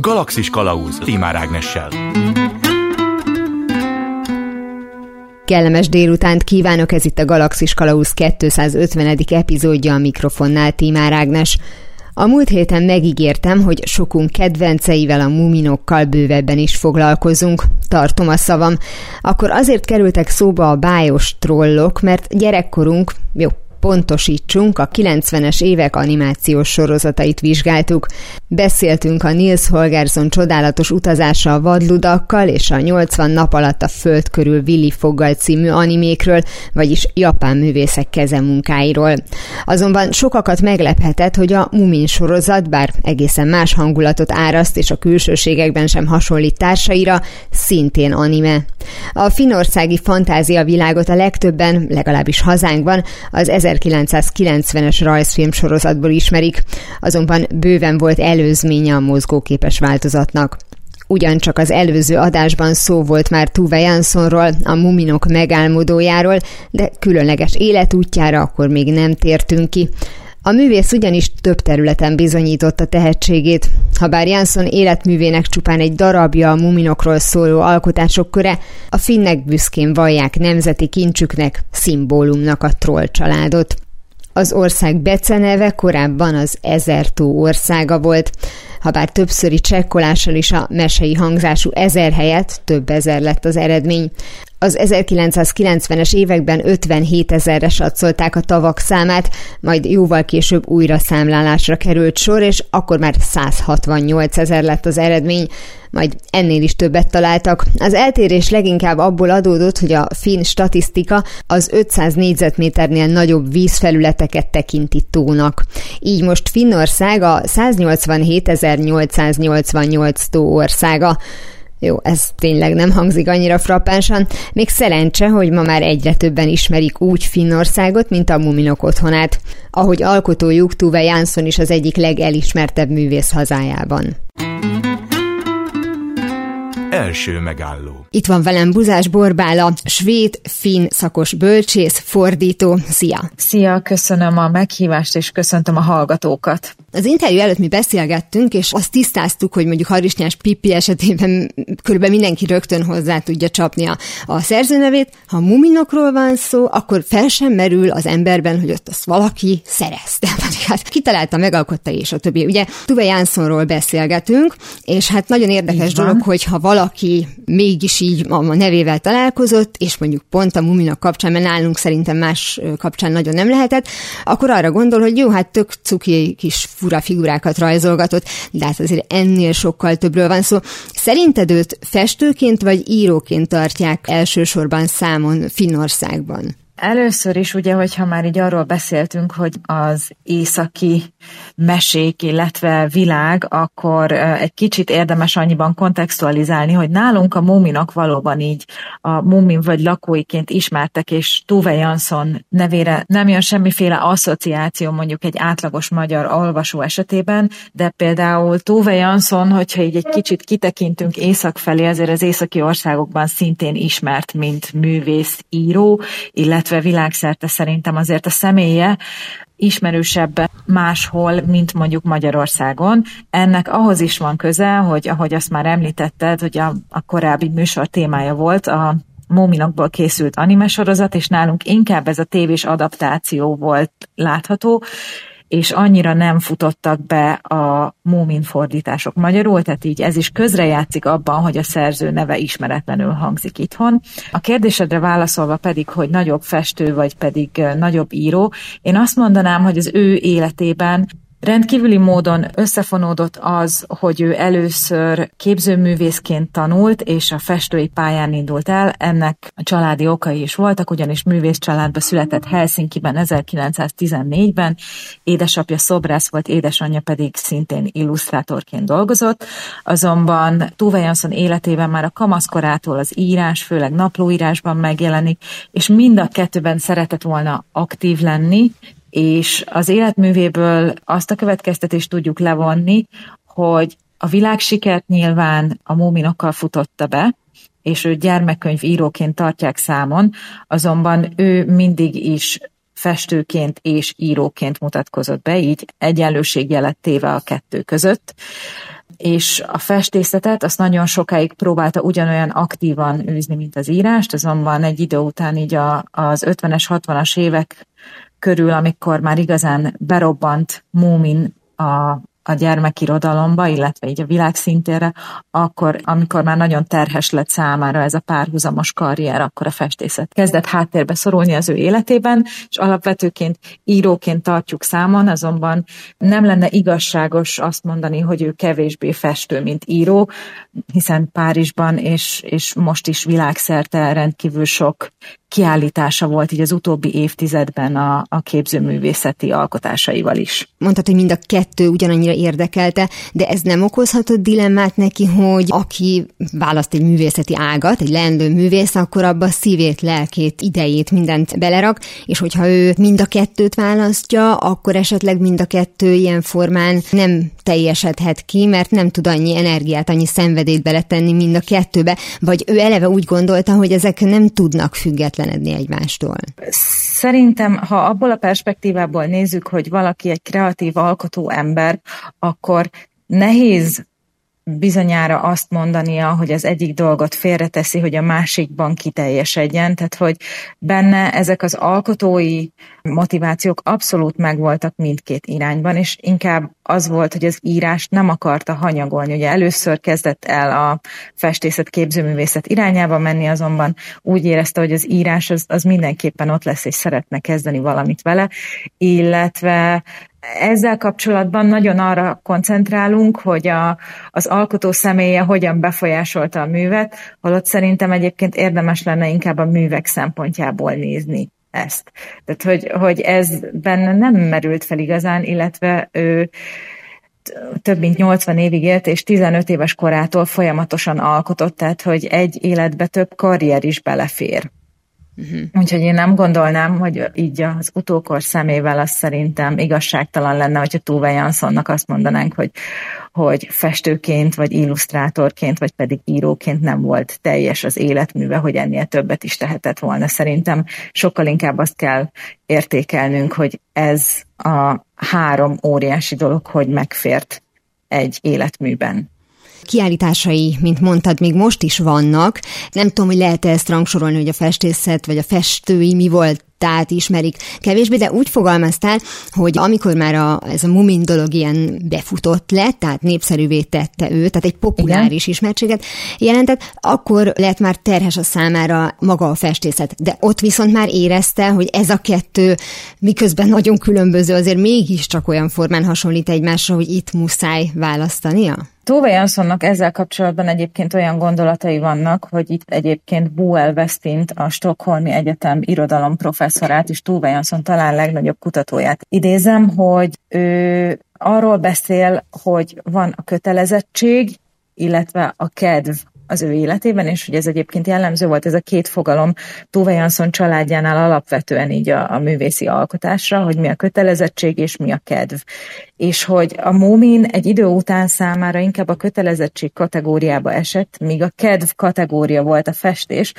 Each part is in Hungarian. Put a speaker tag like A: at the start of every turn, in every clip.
A: Galaxis Kalauz Timár Ágnessel.
B: Kellemes délutánt kívánok, ez itt a Galaxis Kalauz 250. epizódja a mikrofonnál Timár Ágnes. A múlt héten megígértem, hogy sokunk kedvenceivel, a muminokkal bővebben is foglalkozunk. Tartom a szavam. Akkor azért kerültek szóba a bájos trollok, mert gyerekkorunk, jó, pontosítsunk, a 90-es évek animációs sorozatait vizsgáltuk. Beszéltünk a Nils Holgersson csodálatos utazása a vadludakkal és a 80 nap alatt a föld körül Willy Foggal című animékről, vagyis japán művészek kezemunkáiról. Azonban sokakat meglephetett, hogy a Mumin sorozat, bár egészen más hangulatot áraszt és a külsőségekben sem hasonlít társaira, szintén anime. A finországi fantázia világot a legtöbben, legalábbis hazánkban, az 1990-es rajzfilm sorozatból ismerik, azonban bőven volt előzménye a mozgóképes változatnak. Ugyancsak az előző adásban szó volt már Tuve Janssonról, a muminok megálmodójáról, de különleges életútjára akkor még nem tértünk ki. A művész ugyanis több területen bizonyította tehetségét. Habár Jansson életművének csupán egy darabja a muminokról szóló alkotások köre, a finnek büszkén vallják nemzeti kincsüknek, szimbólumnak a troll családot. Az ország beceneve korábban az Ezertó országa volt. Habár többszöri csekkolással is a mesei hangzású ezer helyett több ezer lett az eredmény. Az 1990-es években 57 ezerre satszolták a tavak számát, majd jóval később újra számlálásra került sor, és akkor már 168 ezer lett az eredmény, majd ennél is többet találtak. Az eltérés leginkább abból adódott, hogy a finn statisztika az 500 négyzetméternél nagyobb vízfelületeket tekinti tónak. Így most Finnország a 187.888 tó országa. Jó, ez tényleg nem hangzik annyira frappánsan. Még szerencse, hogy ma már egyre többen ismerik úgy Finnországot, mint a Muminok otthonát, ahogy alkotójuk Tuve Jansson is az egyik legelismertebb művész hazájában
A: első megálló.
B: Itt van velem Buzás Borbála, svéd, finn szakos bölcsész, fordító. Szia!
C: Szia, köszönöm a meghívást, és köszöntöm a hallgatókat.
B: Az interjú előtt mi beszélgettünk, és azt tisztáztuk, hogy mondjuk Harisnyás Pipi esetében körülbelül mindenki rögtön hozzá tudja csapni a, a szerzőnevét. Ha muminokról van szó, akkor fel sem merül az emberben, hogy ott azt valaki szerezte. Hát kitalálta, megalkotta és a többi. Ugye Tuve Jánszonról beszélgetünk, és hát nagyon érdekes dolog, hogy ha valaki mégis így a nevével találkozott, és mondjuk pont a muminak kapcsán, mert nálunk szerintem más kapcsán nagyon nem lehetett, akkor arra gondol, hogy jó, hát tök cuki kis fura figurákat rajzolgatott, de hát azért ennél sokkal többről van szó. Szerinted őt festőként vagy íróként tartják elsősorban számon Finnországban?
C: Először is ugye, hogyha már így arról beszéltünk, hogy az északi mesék, illetve világ, akkor egy kicsit érdemes annyiban kontextualizálni, hogy nálunk a muminak valóban így a mumin vagy lakóiként ismertek, és Tuve Jansson nevére nem jön semmiféle asszociáció mondjuk egy átlagos magyar olvasó esetében, de például Tuve Jansson, hogyha így egy kicsit kitekintünk észak felé, azért az északi országokban szintén ismert, mint művész, író, illetve illetve világszerte szerintem azért a személye ismerősebb máshol, mint mondjuk Magyarországon. Ennek ahhoz is van köze, hogy ahogy azt már említetted, hogy a, a korábbi műsor témája volt, a Móminokból készült anime sorozat, és nálunk inkább ez a tévés adaptáció volt látható, és annyira nem futottak be a Mómin fordítások magyarul, tehát így ez is közrejátszik abban, hogy a szerző neve ismeretlenül hangzik itthon. A kérdésedre válaszolva pedig, hogy nagyobb festő vagy pedig nagyobb író, én azt mondanám, hogy az ő életében Rendkívüli módon összefonódott az, hogy ő először képzőművészként tanult, és a festői pályán indult el. Ennek a családi okai is voltak, ugyanis művész családba született Helsinki-ben 1914-ben. Édesapja szobrász volt, édesanyja pedig szintén illusztrátorként dolgozott. Azonban Tuve Jansson életében már a kamaszkorától az írás, főleg naplóírásban megjelenik, és mind a kettőben szeretett volna aktív lenni, és az életművéből azt a következtetést tudjuk levonni, hogy a világsikert nyilván a múminokkal futotta be, és ő gyermekkönyv íróként tartják számon, azonban ő mindig is festőként és íróként mutatkozott be, így egyenlőségjelet téve a kettő között. és a festészetet azt nagyon sokáig próbálta ugyanolyan aktívan űzni, mint az írást, azonban egy idő után így a, az 50-es, 60-as évek körül, amikor már igazán berobbant Múmin a a gyermekirodalomba, illetve így a világszintére, akkor, amikor már nagyon terhes lett számára ez a párhuzamos karrier, akkor a festészet kezdett háttérbe szorulni az ő életében, és alapvetőként íróként tartjuk számon, azonban nem lenne igazságos azt mondani, hogy ő kevésbé festő, mint író, hiszen Párizsban és, és most is világszerte rendkívül sok kiállítása volt így az utóbbi évtizedben a, a képzőművészeti alkotásaival is.
B: Mondtad, hogy mind a kettő ugyanannyira érdekelte, de ez nem okozhatott dilemmát neki, hogy aki választ egy művészeti ágat, egy leendő művész, akkor abba szívét, lelkét, idejét, mindent belerak, és hogyha ő mind a kettőt választja, akkor esetleg mind a kettő ilyen formán nem teljesedhet ki, mert nem tud annyi energiát, annyi szenvedélyt beletenni mind a kettőbe, vagy ő eleve úgy gondolta, hogy ezek nem tudnak függetlenedni egymástól.
C: Szerintem, ha abból a perspektívából nézzük, hogy valaki egy kreatív alkotó ember, akkor nehéz bizonyára azt mondania, hogy az egyik dolgot félreteszi, hogy a másikban kiteljesedjen, tehát hogy benne ezek az alkotói motivációk abszolút megvoltak mindkét irányban, és inkább az volt, hogy az írás nem akarta hanyagolni. Ugye először kezdett el a festészet képzőművészet irányába menni, azonban úgy érezte, hogy az írás az, az mindenképpen ott lesz, és szeretne kezdeni valamit vele, illetve ezzel kapcsolatban nagyon arra koncentrálunk, hogy a, az alkotó személye hogyan befolyásolta a művet, holott szerintem egyébként érdemes lenne inkább a művek szempontjából nézni ezt. Tehát, hogy, hogy ez benne nem merült fel igazán, illetve ő több mint 80 évig élt, és 15 éves korától folyamatosan alkotott, tehát hogy egy életbe több karrier is belefér. Uh-huh. Úgyhogy én nem gondolnám, hogy így az utókor szemével az szerintem igazságtalan lenne, hogyha Tuve Janssonnak azt mondanánk, hogy, hogy festőként, vagy illusztrátorként, vagy pedig íróként nem volt teljes az életműve, hogy ennél többet is tehetett volna. Szerintem sokkal inkább azt kell értékelnünk, hogy ez a három óriási dolog, hogy megfért egy életműben
B: kiállításai, mint mondtad, még most is vannak. Nem tudom, hogy lehet-e ezt rangsorolni, hogy a festészet vagy a festői mi volt tehát ismerik kevésbé, de úgy fogalmaztál, hogy amikor már a, ez a Mumin dolog ilyen befutott lett, tehát népszerűvé tette ő, tehát egy populáris Igen. ismertséget jelentett, akkor lett már terhes a számára maga a festészet. De ott viszont már érezte, hogy ez a kettő miközben nagyon különböző, azért mégiscsak olyan formán hasonlít egymásra, hogy itt muszáj választania?
C: Tove Janssonnak ezzel kapcsolatban egyébként olyan gondolatai vannak, hogy itt egyébként Buell Westint, a Stockholmi Egyetem irodalom professzorát és Tove Jansson talán legnagyobb kutatóját idézem, hogy ő arról beszél, hogy van a kötelezettség, illetve a kedv az ő életében, és hogy ez egyébként jellemző volt, ez a két fogalom Tove Jansson családjánál alapvetően így a, a művészi alkotásra, hogy mi a kötelezettség és mi a kedv. És hogy a Mómin egy idő után számára inkább a kötelezettség kategóriába esett, míg a kedv kategória volt a festés,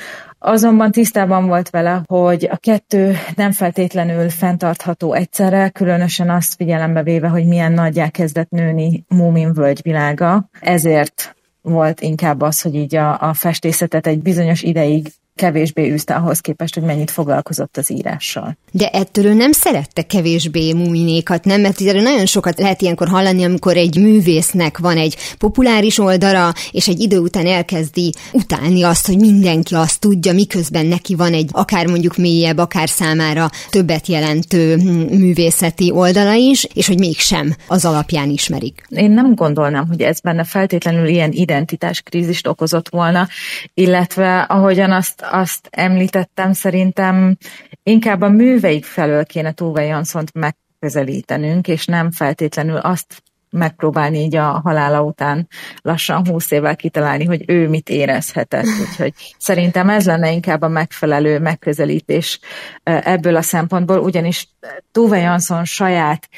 C: Azonban tisztában volt vele, hogy a kettő nem feltétlenül fenntartható egyszerre, különösen azt figyelembe véve, hogy milyen nagyjá kezdett nőni Múmin völgyvilága. Ezért volt inkább az, hogy így a, a festészetet egy bizonyos ideig kevésbé űzte ahhoz képest, hogy mennyit foglalkozott az írással.
B: De ettől ő nem szerette kevésbé muminékat, nem? Mert ugye nagyon sokat lehet ilyenkor hallani, amikor egy művésznek van egy populáris oldala, és egy idő után elkezdi utálni azt, hogy mindenki azt tudja, miközben neki van egy akár mondjuk mélyebb, akár számára többet jelentő művészeti oldala is, és hogy mégsem az alapján ismerik.
C: Én nem gondolnám, hogy ez benne feltétlenül ilyen identitáskrízist okozott volna, illetve ahogyan azt azt említettem, szerintem inkább a műveik felől kéne Tove Janszont megközelítenünk, és nem feltétlenül azt megpróbálni így a halála után lassan húsz évvel kitalálni, hogy ő mit érezhetett. Úgyhogy szerintem ez lenne inkább a megfelelő megközelítés ebből a szempontból, ugyanis Tove Jansson saját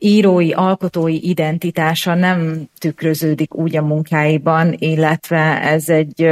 C: írói, alkotói identitása nem tükröződik úgy a munkáiban, illetve ez egy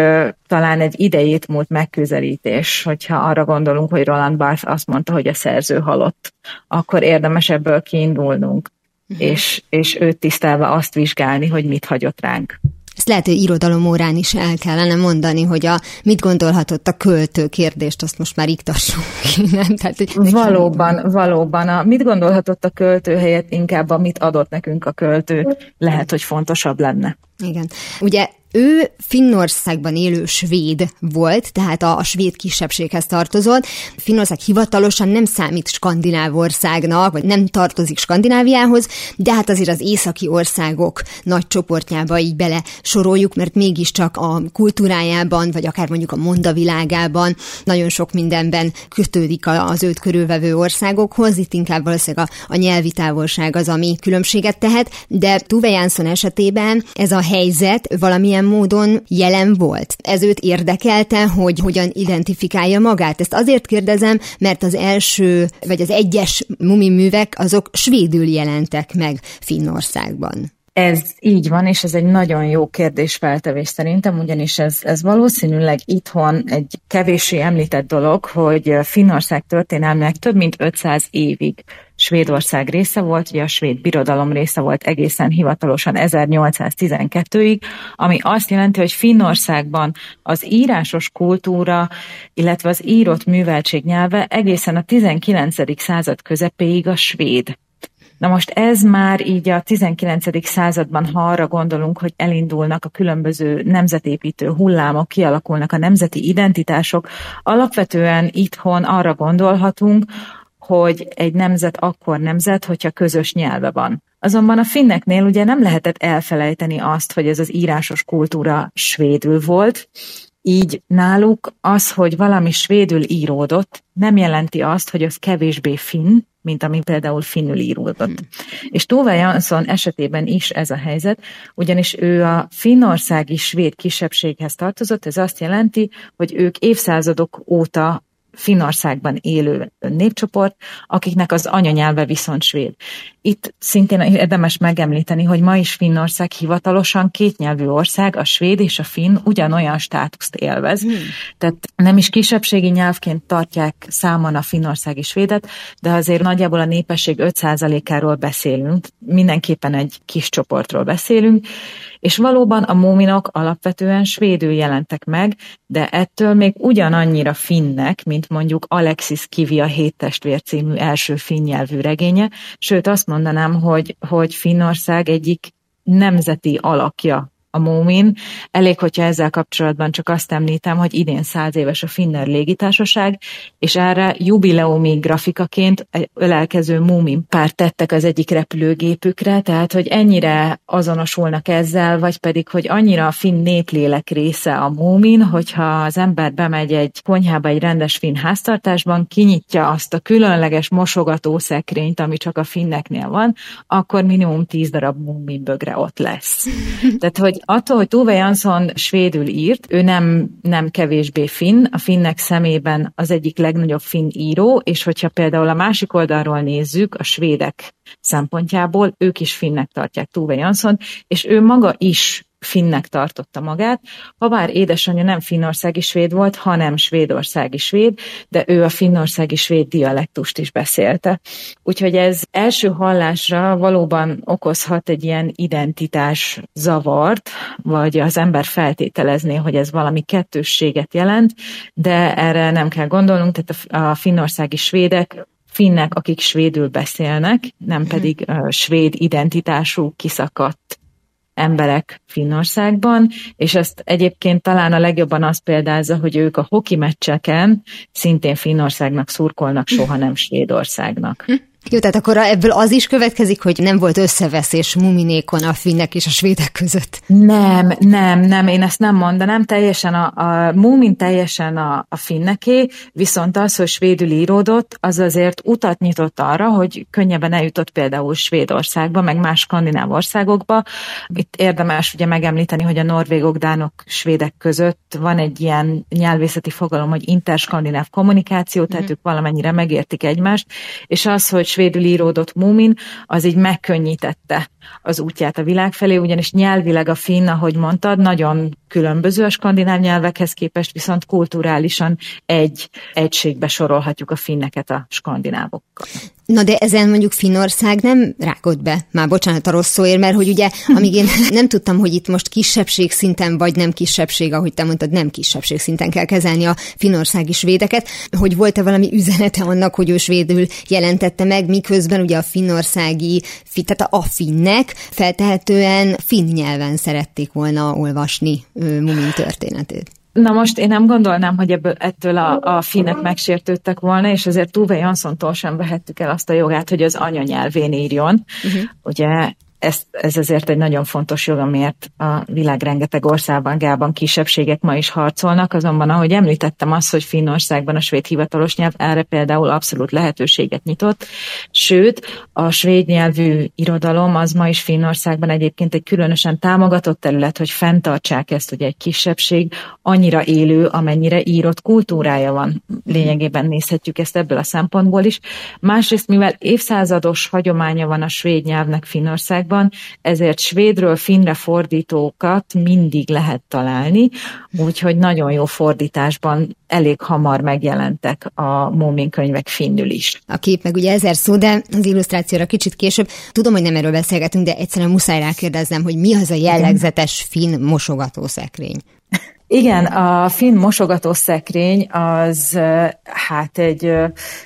C: talán egy idejét múlt megközelítés, hogyha arra gondolunk, hogy Roland Barthes azt mondta, hogy a szerző halott, akkor érdemes ebből kiindulnunk. uh-huh. és, és őt tisztelve azt vizsgálni, hogy mit hagyott ránk.
B: Ezt lehet, hogy irodalom órán is el kellene mondani, hogy a mit gondolhatott a költő kérdést, azt most már iktassunk.
C: Nem? Tehát, hogy valóban, valóban. A mit gondolhatott a költő helyett inkább a mit adott nekünk a költő lehet, hogy fontosabb lenne.
B: Igen. Ugye ő Finnországban élő svéd volt, tehát a, a svéd kisebbséghez tartozott. Finnország hivatalosan nem számít skandináv országnak, vagy nem tartozik Skandináviához, de hát azért az északi országok nagy csoportjába így bele soroljuk, mert mégiscsak a kultúrájában, vagy akár mondjuk a mondavilágában nagyon sok mindenben kötődik az őt körülvevő országokhoz. Itt inkább valószínűleg a, a nyelvi távolság az, ami különbséget tehet, de Tuve Jansson esetében ez a helyzet valamilyen valamilyen módon jelen volt? Ez őt érdekelte, hogy hogyan identifikálja magát? Ezt azért kérdezem, mert az első, vagy az egyes mumiművek azok svédül jelentek meg Finnországban.
C: Ez így van, és ez egy nagyon jó kérdésfeltevés szerintem, ugyanis ez, ez valószínűleg itthon egy kevéssé említett dolog, hogy Finnország történelmének több mint 500 évig Svédország része volt, ugye a svéd birodalom része volt egészen hivatalosan 1812-ig, ami azt jelenti, hogy Finnországban az írásos kultúra, illetve az írott műveltség nyelve egészen a 19. század közepéig a svéd. Na most ez már így a 19. században, ha arra gondolunk, hogy elindulnak a különböző nemzetépítő hullámok, kialakulnak a nemzeti identitások, alapvetően itthon arra gondolhatunk, hogy egy nemzet akkor nemzet, hogyha közös nyelve van. Azonban a finneknél ugye nem lehetett elfelejteni azt, hogy ez az írásos kultúra svédül volt, így náluk az, hogy valami svédül íródott, nem jelenti azt, hogy az kevésbé finn, mint ami például finnül íródott. Hmm. És Tove Jansson esetében is ez a helyzet, ugyanis ő a finnországi svéd kisebbséghez tartozott, ez azt jelenti, hogy ők évszázadok óta Finnországban élő népcsoport, akiknek az anyanyelve viszont svéd. Itt szintén érdemes megemlíteni, hogy ma is Finnország hivatalosan kétnyelvű ország, a svéd és a finn ugyanolyan státuszt élvez. Hmm. Tehát nem is kisebbségi nyelvként tartják számon a finnországi svédet, de azért nagyjából a népesség 5%-áról beszélünk, mindenképpen egy kis csoportról beszélünk, és valóban a móminok alapvetően svédül jelentek meg, de ettől még ugyanannyira finnek, mint mondjuk Alexis Kivi a Hét testvér című első finn nyelvű regénye, sőt azt mondanám, hogy, hogy Finnország egyik nemzeti alakja a Mómin. Elég, hogyha ezzel kapcsolatban csak azt említem, hogy idén száz éves a Finner légitársaság, és erre jubileumi grafikaként egy ölelkező Mómin pár tettek az egyik repülőgépükre, tehát hogy ennyire azonosulnak ezzel, vagy pedig, hogy annyira a finn néplélek része a Mómin, hogyha az ember bemegy egy konyhába egy rendes finn háztartásban, kinyitja azt a különleges mosogató szekrényt, ami csak a finneknél van, akkor minimum tíz darab Mómin bögre ott lesz. Tehát, hogy attól, hogy Tove Jansson svédül írt, ő nem, nem kevésbé finn, a finnek szemében az egyik legnagyobb finn író, és hogyha például a másik oldalról nézzük, a svédek szempontjából, ők is finnek tartják Tove Jansson, és ő maga is finnek tartotta magát, ha bár édesanyja nem finnországi svéd volt, hanem svédországi svéd, de ő a finnországi svéd dialektust is beszélte. Úgyhogy ez első hallásra valóban okozhat egy ilyen identitás zavart, vagy az ember feltételezné, hogy ez valami kettősséget jelent, de erre nem kell gondolnunk, tehát a finnországi svédek finnek, akik svédül beszélnek, nem mhm. pedig uh, svéd identitású kiszakadt emberek Finnországban, és ezt egyébként talán a legjobban azt példázza, hogy ők a hoki meccseken szintén Finnországnak szurkolnak, soha nem Svédországnak.
B: Jó, tehát akkor ebből az is következik, hogy nem volt összeveszés muminékon a finnek és a svédek között.
C: Nem, nem, nem, én ezt nem mondanám, teljesen a, a mumin teljesen a, a finneké, viszont az, hogy svédül íródott, az azért utat nyitott arra, hogy könnyebben eljutott például Svédországba, meg más skandináv országokba. Itt érdemes ugye megemlíteni, hogy a norvégok, dánok, svédek között van egy ilyen nyelvészeti fogalom, hogy interskandináv kommunikáció, tehát mm. ők valamennyire megértik egymást, és az, hogy svédül íródott Múmin, az így megkönnyítette az útját a világ felé, ugyanis nyelvileg a finn, ahogy mondtad, nagyon különböző a skandináv nyelvekhez képest, viszont kulturálisan egy egységbe sorolhatjuk a finneket a skandinávokkal.
B: Na de ezen mondjuk Finnország nem rágott be, már bocsánat a rossz szóért, mert hogy ugye, amíg én nem tudtam, hogy itt most kisebbség szinten, vagy nem kisebbség, ahogy te mondtad, nem kisebbség szinten kell kezelni a finnországi svédeket, hogy volt-e valami üzenete annak, hogy ő svédül jelentette meg, miközben ugye a finnországi, tehát a finnek feltehetően finn nyelven szerették volna olvasni Mumin történetét.
C: Na most én nem gondolnám, hogy ebből, ettől a, a finnek megsértődtek volna, és azért Tuve Janszontól sem vehettük el azt a jogát, hogy az anyanyelvén írjon. Uh-huh. Ugye ez, ez azért egy nagyon fontos jog, amiért a világ rengeteg országban, gában kisebbségek ma is harcolnak, azonban ahogy említettem azt, hogy Finnországban a svéd hivatalos nyelv erre például abszolút lehetőséget nyitott, sőt, a svéd nyelvű irodalom az ma is Finnországban egyébként egy különösen támogatott terület, hogy fenntartsák ezt, hogy egy kisebbség annyira élő, amennyire írott kultúrája van. Lényegében nézhetjük ezt ebből a szempontból is. Másrészt, mivel évszázados hagyománya van a svéd nyelvnek Finnország, Magyarországban, ezért svédről finnre fordítókat mindig lehet találni, úgyhogy nagyon jó fordításban elég hamar megjelentek a Mómin könyvek finnül is.
B: A kép meg ugye ezer szó, de az illusztrációra kicsit később. Tudom, hogy nem erről beszélgetünk, de egyszerűen muszáj rákérdeznem, hogy mi az a jellegzetes finn mosogatószekrény?
C: Igen, a finn mosogatószekrény az hát egy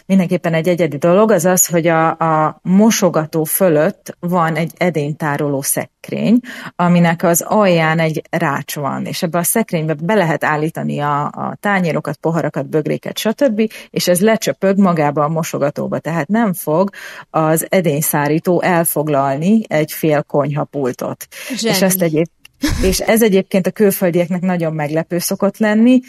C: mindenképpen egy egyedi dolog, az az, hogy a, a mosogató fölött van egy edénytároló szekrény, aminek az alján egy rács van, és ebbe a szekrénybe be lehet állítani a, a tányérokat, poharakat, bögréket, stb., és ez lecsöpög magába a mosogatóba, tehát nem fog az edényszárító elfoglalni egy fél konyhapultot. Zseni. És ezt egyébként és ez egyébként a külföldieknek nagyon meglepő szokott lenni,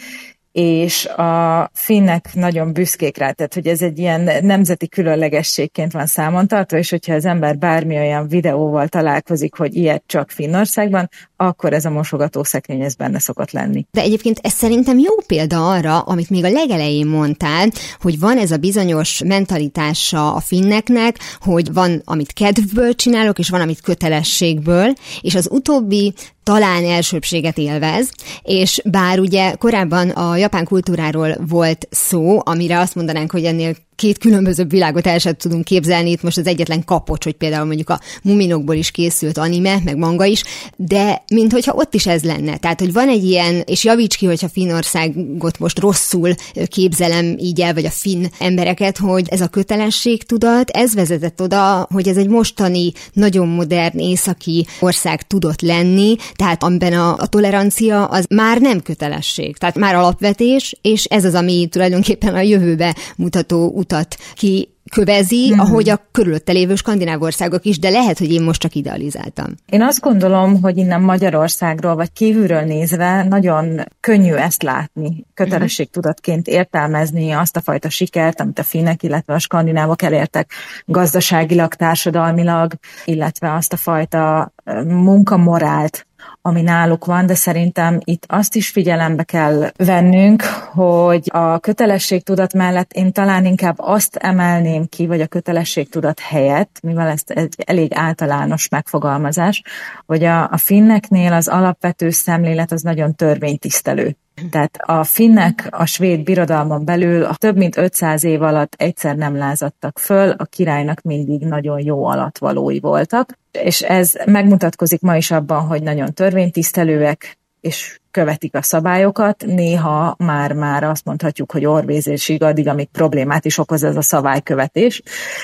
C: és a finnek nagyon büszkék rá, tehát hogy ez egy ilyen nemzeti különlegességként van számon tartva, és hogyha az ember bármi olyan videóval találkozik, hogy ilyet csak Finnországban, akkor ez a mosogatószekrény ez benne szokott lenni.
B: De egyébként ez szerintem jó példa arra, amit még a legelején mondtál, hogy van ez a bizonyos mentalitása a finneknek, hogy van, amit kedvből csinálok, és van, amit kötelességből, és az utóbbi talán elsőbséget élvez, és bár ugye korábban a japán kultúráról volt szó, amire azt mondanánk, hogy ennél két különböző világot el sem tudunk képzelni, itt most az egyetlen kapocs, hogy például mondjuk a muminokból is készült anime, meg manga is, de minthogyha ott is ez lenne. Tehát, hogy van egy ilyen, és javíts ki, hogyha Finnországot most rosszul képzelem így el, vagy a finn embereket, hogy ez a kötelességtudat, ez vezetett oda, hogy ez egy mostani, nagyon modern északi ország tudott lenni, tehát amiben a, a tolerancia az már nem kötelesség, tehát már alapvetés, és ez az, ami tulajdonképpen a jövőbe mutató utat ki kövezi, mm. ahogy a körülötte lévő skandináv országok is, de lehet, hogy én most csak idealizáltam.
C: Én azt gondolom, hogy innen Magyarországról, vagy kívülről nézve nagyon könnyű ezt látni, kötelességtudatként értelmezni azt a fajta sikert, amit a finnek, illetve a skandinávok elértek gazdaságilag, társadalmilag, illetve azt a fajta munkamorált, ami náluk van, de szerintem itt azt is figyelembe kell vennünk, hogy a kötelességtudat mellett én talán inkább azt emelném ki, vagy a kötelességtudat helyett, mivel ez egy elég általános megfogalmazás, hogy a, a finneknél az alapvető szemlélet az nagyon törvénytisztelő. Tehát a finnek a svéd birodalmon belül a több mint 500 év alatt egyszer nem lázadtak föl, a királynak mindig nagyon jó alatvalói voltak, és ez megmutatkozik ma is abban, hogy nagyon törvénytisztelőek, és követik a szabályokat, néha már-már azt mondhatjuk, hogy orvézésig addig, amíg problémát is okoz ez a szabálykövetés,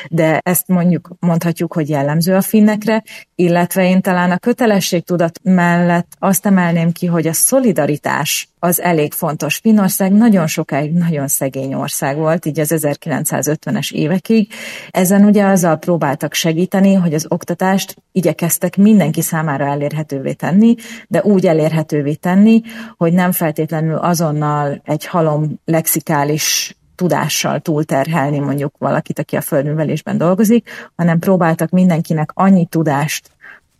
C: de ezt mondjuk mondhatjuk, hogy jellemző a finnekre, illetve én talán a kötelességtudat mellett azt emelném ki, hogy a szolidaritás az elég fontos. Finnország nagyon sokáig nagyon szegény ország volt, így az 1950-es évekig. Ezen ugye azzal próbáltak segíteni, hogy az oktatást igyekeztek mindenki számára elérhetővé tenni, de úgy elérhetővé tenni, hogy nem feltétlenül azonnal egy halom lexikális tudással túlterhelni mondjuk valakit, aki a földművelésben dolgozik, hanem próbáltak mindenkinek annyi tudást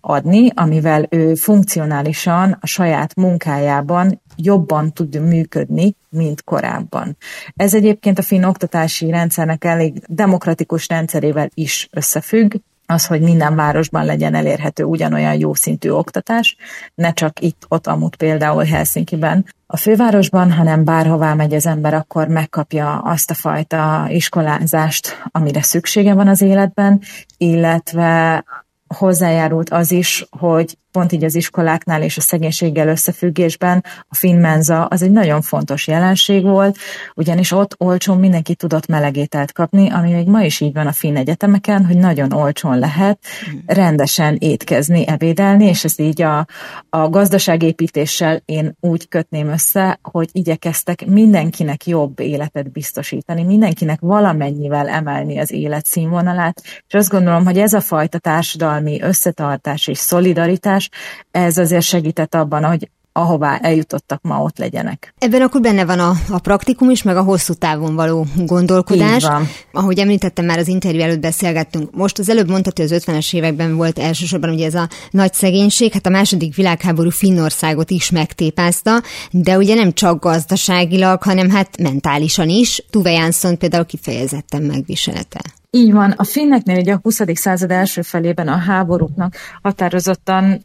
C: adni, amivel ő funkcionálisan a saját munkájában jobban tud működni, mint korábban. Ez egyébként a finn oktatási rendszernek elég demokratikus rendszerével is összefügg, az, hogy minden városban legyen elérhető ugyanolyan jó szintű oktatás, ne csak itt, ott, amúgy például Helsinki-ben a fővárosban, hanem bárhová megy az ember, akkor megkapja azt a fajta iskolázást, amire szüksége van az életben, illetve hozzájárult az is, hogy pont így az iskoláknál és a szegénységgel összefüggésben a finn menza az egy nagyon fontos jelenség volt, ugyanis ott olcsón mindenki tudott melegételt kapni, ami még ma is így van a finn egyetemeken, hogy nagyon olcsón lehet rendesen étkezni, ebédelni, és ez így a, a gazdaságépítéssel én úgy kötném össze, hogy igyekeztek mindenkinek jobb életet biztosítani, mindenkinek valamennyivel emelni az életszínvonalát, és azt gondolom, hogy ez a fajta társadalmi összetartás és szolidaritás tudás, ez azért segített abban, hogy ahová eljutottak ma ott legyenek.
B: Ebben akkor benne van a, a praktikum is, meg a hosszú távon való gondolkodás.
C: Így van.
B: Ahogy említettem, már az interjú előtt beszélgettünk. Most az előbb mondtad, hogy az 50-es években volt elsősorban ugye ez a nagy szegénység, hát a második világháború Finnországot is megtépázta, de ugye nem csak gazdaságilag, hanem hát mentálisan is. Tuve Jansson például kifejezetten megviselte.
C: Így van. A finneknél ugye a 20. század első felében a háborúknak határozottan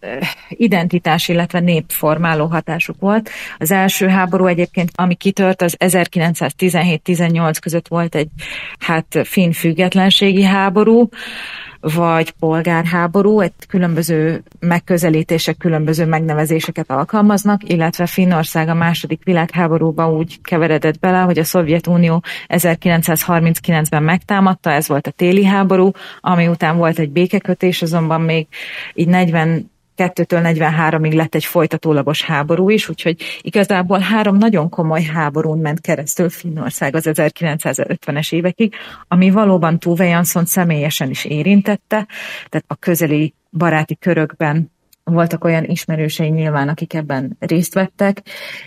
C: identitás, illetve népformáló hatásuk volt. Az első háború egyébként, ami kitört, az 1917-18 között volt egy hát finn függetlenségi háború, vagy polgárháború, egy különböző megközelítések, különböző megnevezéseket alkalmaznak, illetve Finnország a második világháborúba úgy keveredett bele, hogy a Szovjetunió 1939-ben megtámadta, ez volt a téli háború, ami után volt egy békekötés, azonban még így 40 2-től 43-ig lett egy folytatólagos háború is, úgyhogy igazából három nagyon komoly háborún ment keresztül Finnország az 1950-es évekig, ami valóban Tuve Jansson személyesen is érintette, tehát a közeli baráti körökben voltak olyan ismerősei nyilván, akik ebben részt vettek,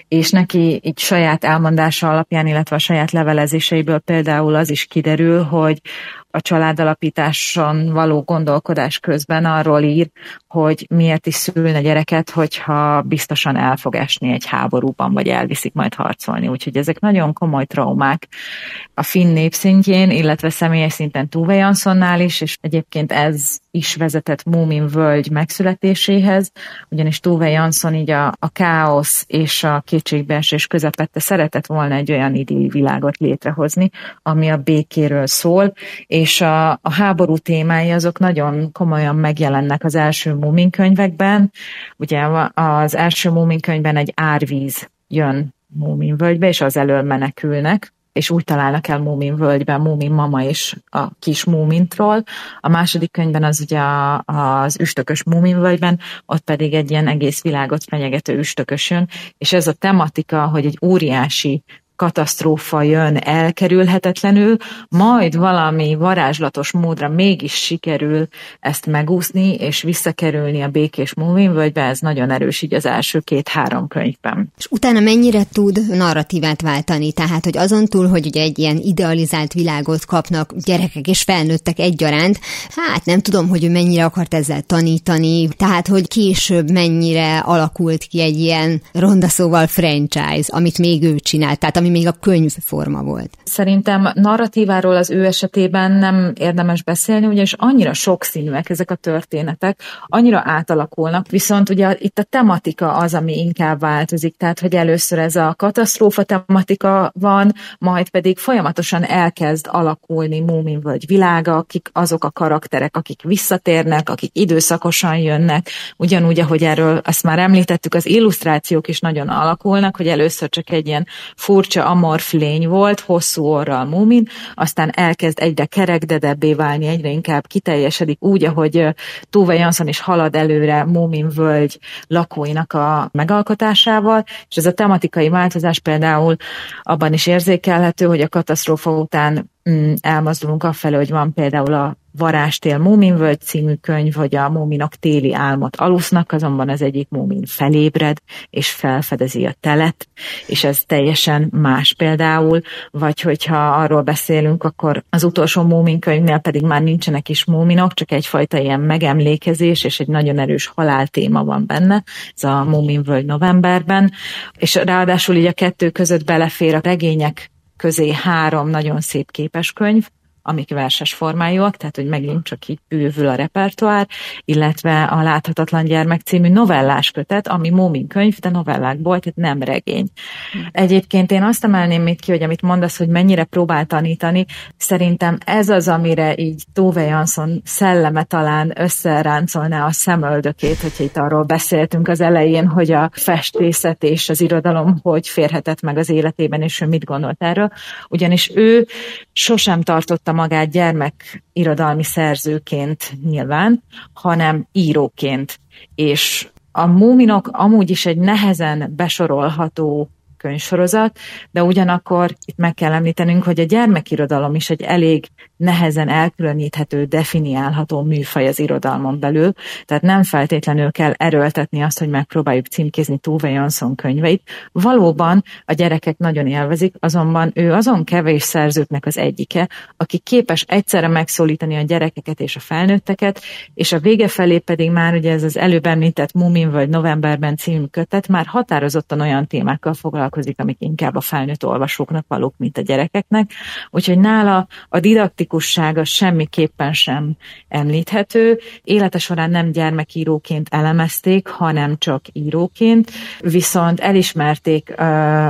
C: és neki így saját elmondása alapján, illetve a saját levelezéseiből például az is kiderül, hogy a családalapításon való gondolkodás közben arról ír, hogy miért is szülne gyereket, hogyha biztosan el fog esni egy háborúban, vagy elviszik majd harcolni. Úgyhogy ezek nagyon komoly traumák a finn népszintjén, illetve személyes szinten Tuve Janssonnál is, és egyébként ez is vezetett Múmin völgy megszületéséhez, ugyanis Tuve Jansson így a, a káosz és a kétségbeesés közepette szeretett volna egy olyan idilli világot létrehozni, ami a békéről szól, a, a háború témái azok nagyon komolyan megjelennek az első Múmin könyvekben. Ugye az első Múmin könyvben egy árvíz jön Múmin völgybe, és az elől menekülnek, és úgy találnak el Múmin völgyben Múmin mama és a kis Múmintról. A második könyvben az ugye az üstökös Múmin völgyben, ott pedig egy ilyen egész világot fenyegető üstökös jön, és ez a tematika, hogy egy óriási katasztrófa jön elkerülhetetlenül, majd valami varázslatos módra mégis sikerül ezt megúszni, és visszakerülni a békés völgybe, ez nagyon erős így az első két-három könyvben.
B: És utána mennyire tud narratívát váltani? Tehát, hogy azon túl, hogy ugye egy ilyen idealizált világot kapnak gyerekek és felnőttek egyaránt, hát nem tudom, hogy ő mennyire akart ezzel tanítani, tehát, hogy később mennyire alakult ki egy ilyen ronda szóval franchise, amit még ő csinált, tehát ami ami még a könyvforma volt.
C: Szerintem narratíváról az ő esetében nem érdemes beszélni, ugyanis annyira sokszínűek ezek a történetek, annyira átalakulnak, viszont ugye itt a tematika az, ami inkább változik, tehát hogy először ez a katasztrófa tematika van, majd pedig folyamatosan elkezd alakulni Múmin vagy világa, akik azok a karakterek, akik visszatérnek, akik időszakosan jönnek, ugyanúgy, ahogy erről azt már említettük, az illusztrációk is nagyon alakulnak, hogy először csak egy ilyen furcsa furcsa amorf lény volt, hosszú orral Múmin, aztán elkezd egyre kerekdedebbé válni, egyre inkább kiteljesedik úgy, ahogy Tuve Jansson is halad előre Múmin völgy lakóinak a megalkotásával, és ez a tematikai változás például abban is érzékelhető, hogy a katasztrófa után elmozdulunk afelé, hogy van például a Varástél Múminvölgy című könyv, hogy a múminok téli álmot alusznak, azonban az egyik múmin felébred, és felfedezi a telet, és ez teljesen más például, vagy hogyha arról beszélünk, akkor az utolsó múmin könyvnél pedig már nincsenek is múminok, csak egyfajta ilyen megemlékezés, és egy nagyon erős haláltéma van benne, ez a Múminvölgy novemberben, és ráadásul így a kettő között belefér a regények közé három nagyon szép képeskönyv, amik verses formájúak, tehát hogy megint csak így bővül a repertoár, illetve a Láthatatlan gyermek című novellás kötet, ami Mómin könyv, de novellákból, tehát nem regény. Egyébként én azt emelném még ki, hogy amit mondasz, hogy mennyire próbál tanítani, szerintem ez az, amire így Tove Jansson szelleme talán összeráncolná a szemöldökét, hogyha itt arról beszéltünk az elején, hogy a festészet és az irodalom hogy férhetett meg az életében, és ő mit gondolt erről. Ugyanis ő sosem tartotta magát gyermek irodalmi szerzőként nyilván, hanem íróként. És a Múminok amúgy is egy nehezen besorolható könyvsorozat, de ugyanakkor itt meg kell említenünk, hogy a gyermekirodalom is egy elég nehezen elkülöníthető, definiálható műfaj az irodalmon belül, tehát nem feltétlenül kell erőltetni azt, hogy megpróbáljuk címkézni Tove Jansson könyveit. Valóban a gyerekek nagyon élvezik, azonban ő azon kevés szerzőknek az egyike, aki képes egyszerre megszólítani a gyerekeket és a felnőtteket, és a vége felé pedig már ugye ez az előbb említett Mumin vagy Novemberben című kötet már határozottan olyan témákkal foglalkozik, amik inkább a felnőtt olvasóknak valók, mint a gyerekeknek. Úgyhogy nála a didaktik kritikussága semmiképpen sem említhető. Élete során nem gyermekíróként elemezték, hanem csak íróként, viszont elismerték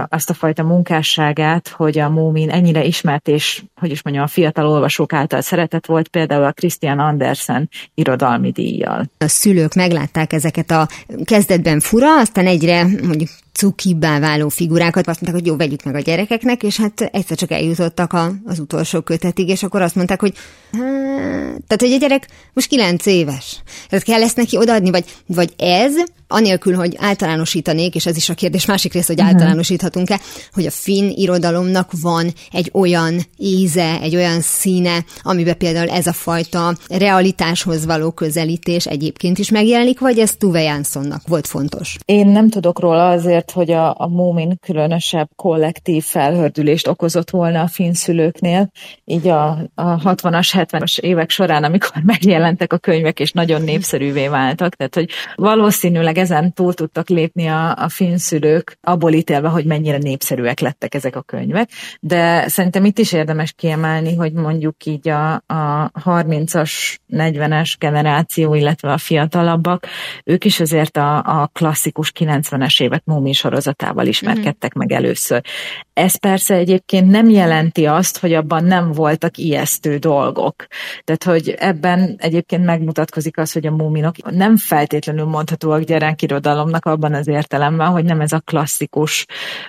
C: azt a fajta munkásságát, hogy a Mómin ennyire ismert és, hogy is mondjam, a fiatal olvasók által szeretett volt, például a Christian Andersen irodalmi díjjal.
B: A szülők meglátták ezeket a kezdetben fura, aztán egyre mondjuk cukibbá váló figurákat, azt mondták, hogy jó, vegyük meg a gyerekeknek, és hát egyszer csak eljutottak a, az utolsó kötetig, és akkor azt mondták, hogy tehát, hogy a gyerek most kilenc éves. Tehát kell ezt neki odaadni, vagy, vagy ez, anélkül, hogy általánosítanék, és ez is a kérdés másik része, hogy uh-huh. általánosíthatunk-e, hogy a finn irodalomnak van egy olyan íze, egy olyan színe, amiben például ez a fajta realitáshoz való közelítés egyébként is megjelenik, vagy ez Tuve Janssonnak volt fontos?
C: Én nem tudok róla azért, hogy a, a Mómin különösebb kollektív felhördülést okozott volna a finn szülőknél, így a, a 60-as, 70-es évek során, amikor megjelentek a könyvek, és nagyon népszerűvé váltak. Tehát, hogy valószínűleg ezen túl tudtak lépni a, a szülők, abból ítélve, hogy mennyire népszerűek lettek ezek a könyvek. De szerintem itt is érdemes kiemelni, hogy mondjuk így a, a 30-as, 40-es generáció, illetve a fiatalabbak, ők is azért a, a klasszikus 90-es évek Múmi sorozatával ismerkedtek mm-hmm. meg először. Ez persze egyébként nem jelenti azt, hogy abban nem voltak ijesztő dolgok. Tehát, hogy ebben egyébként megmutatkozik az, hogy a múminok nem feltétlenül mondhatóak gyerekirodalomnak abban az értelemben, hogy nem ez a klasszikus,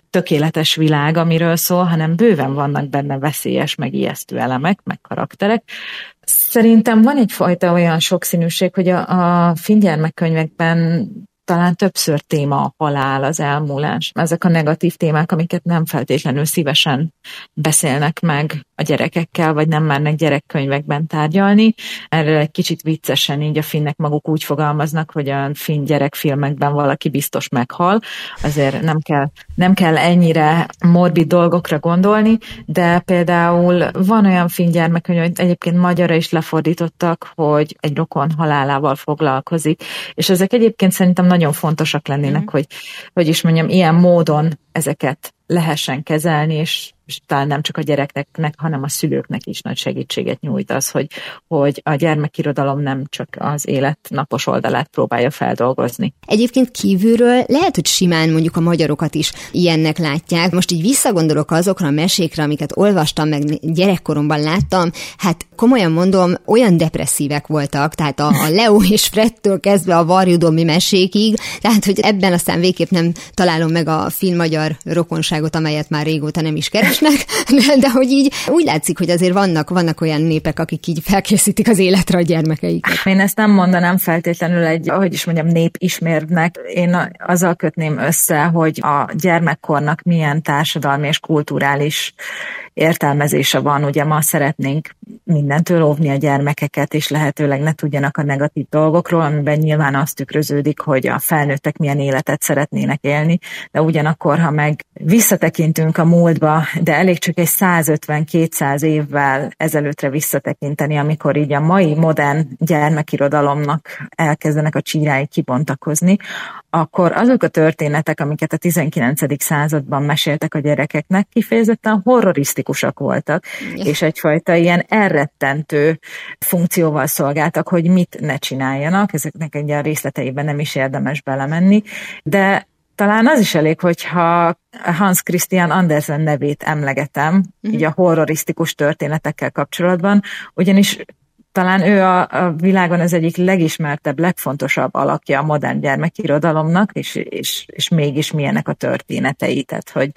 C: tökéletes világ, amiről szól, hanem bőven vannak benne veszélyes, meg ijesztő elemek, meg karakterek. Szerintem van egyfajta olyan sokszínűség, hogy a, a fingyermekkönyvekben talán többször téma a halál, az elmúlás. Ezek a negatív témák, amiket nem feltétlenül szívesen beszélnek meg a gyerekekkel, vagy nem mernek gyerekkönyvekben tárgyalni. Erről egy kicsit viccesen így a finnek maguk úgy fogalmaznak, hogy a finn gyerekfilmekben valaki biztos meghal. Azért nem kell, nem kell ennyire morbid dolgokra gondolni, de például van olyan finn gyermekkönyv, hogy egyébként magyarra is lefordítottak, hogy egy rokon halálával foglalkozik, és ezek egyébként szerintem nagyon fontosak lennének, mm. hogy, hogy is mondjam, ilyen módon ezeket lehessen kezelni, és és talán nem csak a gyerekeknek, hanem a szülőknek is nagy segítséget nyújt az, hogy, hogy a gyermekirodalom nem csak az élet napos oldalát próbálja feldolgozni.
B: Egyébként kívülről lehet, hogy simán mondjuk a magyarokat is ilyennek látják. Most így visszagondolok azokra a mesékre, amiket olvastam, meg gyerekkoromban láttam, hát komolyan mondom, olyan depresszívek voltak, tehát a, a Leo és Fredtől kezdve a varjudomi mesékig, tehát hogy ebben aztán végképp nem találom meg a film-magyar rokonságot, amelyet már régóta nem is keres, keresnek, de, de hogy így úgy látszik, hogy azért vannak, vannak olyan népek, akik így felkészítik az életre a gyermekeiket.
C: Én ezt nem mondanám feltétlenül egy, hogy is mondjam, népismérnek. Én azzal kötném össze, hogy a gyermekkornak milyen társadalmi és kulturális értelmezése van. Ugye ma szeretnénk mindentől óvni a gyermekeket, és lehetőleg ne tudjanak a negatív dolgokról, amiben nyilván azt tükröződik, hogy a felnőttek milyen életet szeretnének élni, de ugyanakkor, ha meg visszatekintünk a múltba, de elég csak egy 150-200 évvel ezelőttre visszatekinteni, amikor így a mai modern gyermekirodalomnak elkezdenek a csírái kibontakozni, akkor azok a történetek, amiket a 19. században meséltek a gyerekeknek, kifejezetten horrorisztikus horrorisztikusak voltak, és egyfajta ilyen elrettentő funkcióval szolgáltak, hogy mit ne csináljanak, ezeknek egy a részleteiben nem is érdemes belemenni, de talán az is elég, hogyha Hans Christian Andersen nevét emlegetem, uh-huh. így a horrorisztikus történetekkel kapcsolatban, ugyanis talán ő a, a világon az egyik legismertebb, legfontosabb alakja a modern gyermekirodalomnak, és, és, és mégis milyenek a történetei. Tehát, hogy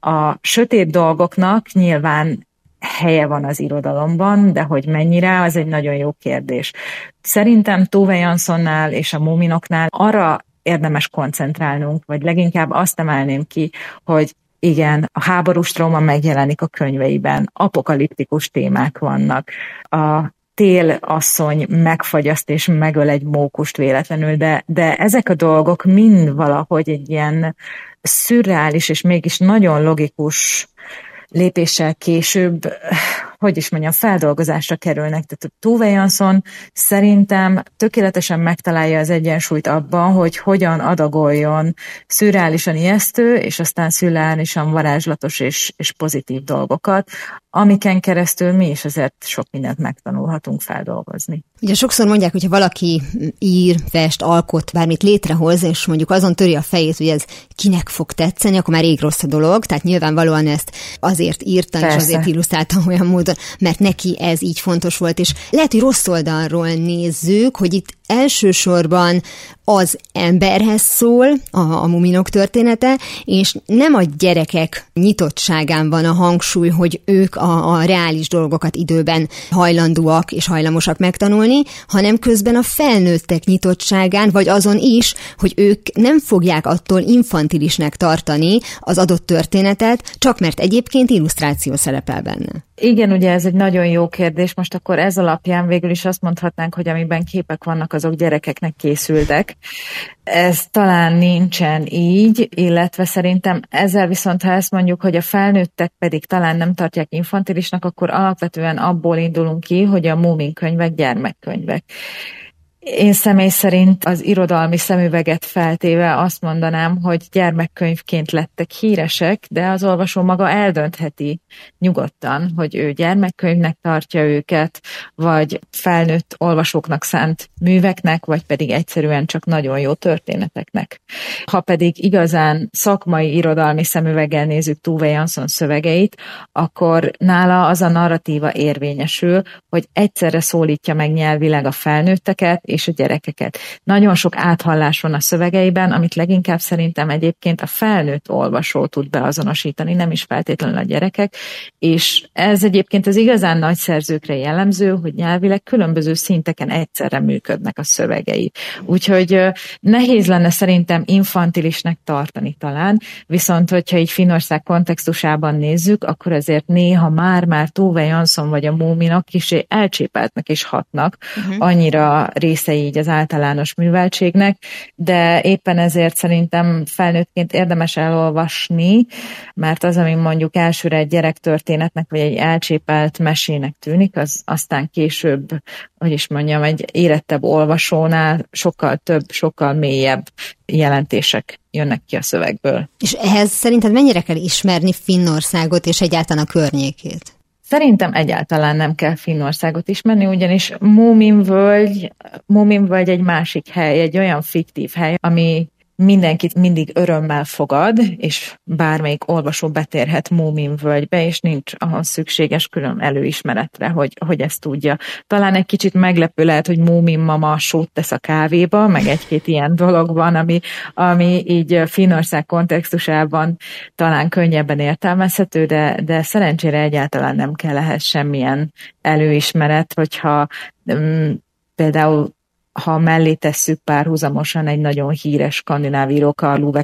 C: a sötét dolgoknak nyilván helye van az irodalomban, de hogy mennyire, az egy nagyon jó kérdés. Szerintem Tove Janssonnál és a Muminoknál arra érdemes koncentrálnunk, vagy leginkább azt emelném ki, hogy igen, a háborús trauma megjelenik a könyveiben, apokaliptikus témák vannak. A tél asszony megfagyaszt és megöl egy mókust véletlenül, de, de ezek a dolgok mind valahogy egy ilyen szürreális és mégis nagyon logikus lépéssel később hogy is mondjam, feldolgozásra kerülnek. Tehát Tove Jansson szerintem tökéletesen megtalálja az egyensúlyt abban, hogy hogyan adagoljon szürreálisan ijesztő, és aztán szürreálisan varázslatos és, és pozitív dolgokat, amiken keresztül mi is azért sok mindent megtanulhatunk feldolgozni.
B: Ugye sokszor mondják, hogyha valaki ír, fest, alkot, bármit létrehoz, és mondjuk azon töri a fejét, hogy ez kinek fog tetszeni, akkor már rég rossz a dolog. Tehát nyilvánvalóan ezt azért írta, Persze. és azért illusztrálta olyan módon, mert neki ez így fontos volt. És lehet, hogy rossz oldalról nézzük, hogy itt elsősorban az emberhez szól a, a muminok története, és nem a gyerekek nyitottságán van a hangsúly, hogy ők a, a reális dolgokat időben hajlandóak és hajlamosak megtanulni, hanem közben a felnőttek nyitottságán, vagy azon is, hogy ők nem fogják attól infantilisnek tartani az adott történetet, csak mert egyébként illusztráció szerepel benne.
C: Igen, ugye ez egy nagyon jó kérdés. Most akkor ez alapján végül is azt mondhatnánk, hogy amiben képek vannak, azok gyerekeknek készültek. Ez talán nincsen így, illetve szerintem ezzel viszont, ha ezt mondjuk, hogy a felnőttek pedig talán nem tartják infantilisnak, akkor alapvetően abból indulunk ki, hogy a Moomin könyvek gyermekkönyvek. Én személy szerint az irodalmi szemüveget feltéve azt mondanám, hogy gyermekkönyvként lettek híresek, de az olvasó maga eldöntheti nyugodtan, hogy ő gyermekkönyvnek tartja őket, vagy felnőtt olvasóknak szánt műveknek, vagy pedig egyszerűen csak nagyon jó történeteknek. Ha pedig igazán szakmai irodalmi szemüveggel nézzük Tuve Jansson szövegeit, akkor nála az a narratíva érvényesül, hogy egyszerre szólítja meg nyelvileg a felnőtteket, és a gyerekeket. Nagyon sok áthallás van a szövegeiben, amit leginkább szerintem egyébként a felnőtt olvasó tud beazonosítani, nem is feltétlenül a gyerekek, és ez egyébként az igazán nagy szerzőkre jellemző, hogy nyelvileg különböző szinteken egyszerre működnek a szövegei. Úgyhogy nehéz lenne szerintem infantilisnek tartani talán, viszont hogyha így Finország kontextusában nézzük, akkor azért néha már-már Tove Jansson vagy a Múminak kicsi elcsépeltnek és hatnak, uh-huh. annyira rész része így az általános műveltségnek, de éppen ezért szerintem felnőttként érdemes elolvasni, mert az, ami mondjuk elsőre egy gyerektörténetnek, vagy egy elcsépelt mesének tűnik, az aztán később, hogy is mondjam, egy érettebb olvasónál sokkal több, sokkal mélyebb jelentések jönnek ki a szövegből.
B: És ehhez szerinted mennyire kell ismerni Finnországot és egyáltalán a környékét?
C: Szerintem egyáltalán nem kell Finnországot ismerni, ugyanis Múminvölgy, Múminvölgy egy másik hely, egy olyan fiktív hely, ami mindenkit mindig örömmel fogad, és bármelyik olvasó betérhet Múmin völgybe, és nincs ahhoz szükséges külön előismeretre, hogy, hogy ezt tudja. Talán egy kicsit meglepő lehet, hogy Múmin mama sót tesz a kávéba, meg egy-két ilyen dolog van, ami, ami így Finország kontextusában talán könnyebben értelmezhető, de, de szerencsére egyáltalán nem kell ehhez semmilyen előismeret, hogyha um, például ha mellé tesszük párhuzamosan egy nagyon híres skandináv író Karl Uwe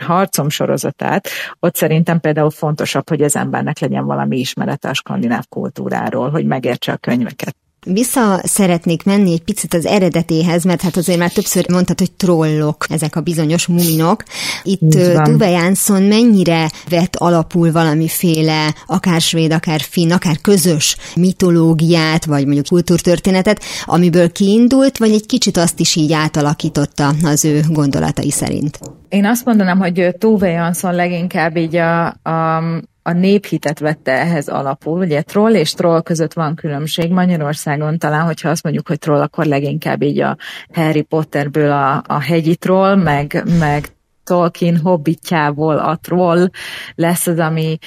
C: harcom sorozatát, ott szerintem például fontosabb, hogy az embernek legyen valami ismerete a skandináv kultúráról, hogy megértse a könyveket.
B: Vissza szeretnék menni egy picit az eredetéhez, mert hát azért már többször mondtad, hogy trollok, ezek a bizonyos muminok. Itt Tuve Jansson mennyire vett alapul valamiféle, akár svéd, akár finn, akár közös mitológiát, vagy mondjuk kultúrtörténetet, amiből kiindult, vagy egy kicsit azt is így átalakította az ő gondolatai szerint?
C: Én azt mondanám, hogy Tuve Jansson leginkább így a, a a néphitet vette ehhez alapul. Ugye troll és troll között van különbség. Magyarországon talán, hogyha azt mondjuk, hogy troll, akkor leginkább így a Harry Potterből a, a hegyi troll, meg, meg Tolkien hobbitjából a troll lesz az, ami,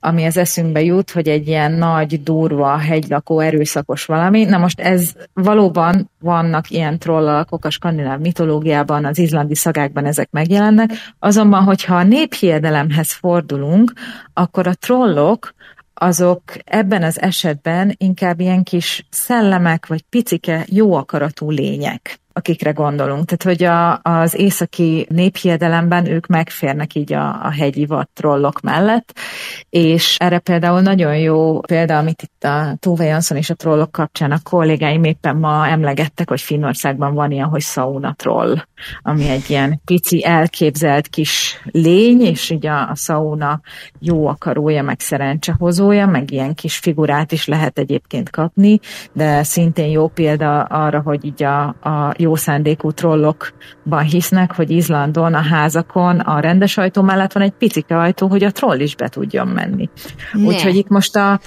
C: ami az eszünkbe jut, hogy egy ilyen nagy, durva, hegylakó, erőszakos valami. Na most ez valóban vannak ilyen trollalakok a skandináv mitológiában, az izlandi szagákban ezek megjelennek, azonban, hogyha a néphiedelemhez fordulunk, akkor a trollok azok ebben az esetben inkább ilyen kis szellemek, vagy picike, jó akaratú lények akikre gondolunk. Tehát, hogy a, az északi néphiedelemben ők megférnek így a, a hegyi trollok mellett, és erre például nagyon jó példa, amit itt a Tove Jansson és a trollok kapcsán a kollégáim éppen ma emlegettek, hogy Finnországban van ilyen, hogy sauna troll, ami egy ilyen pici elképzelt kis lény, és így a, a sauna jó akarója, meg szerencsehozója, meg ilyen kis figurát is lehet egyébként kapni, de szintén jó példa arra, hogy így a, a jó szándékú trollokban hisznek, hogy Izlandon, a házakon, a rendes ajtó mellett van egy picike ajtó, hogy a troll is be tudjon menni. Úgyhogy itt most a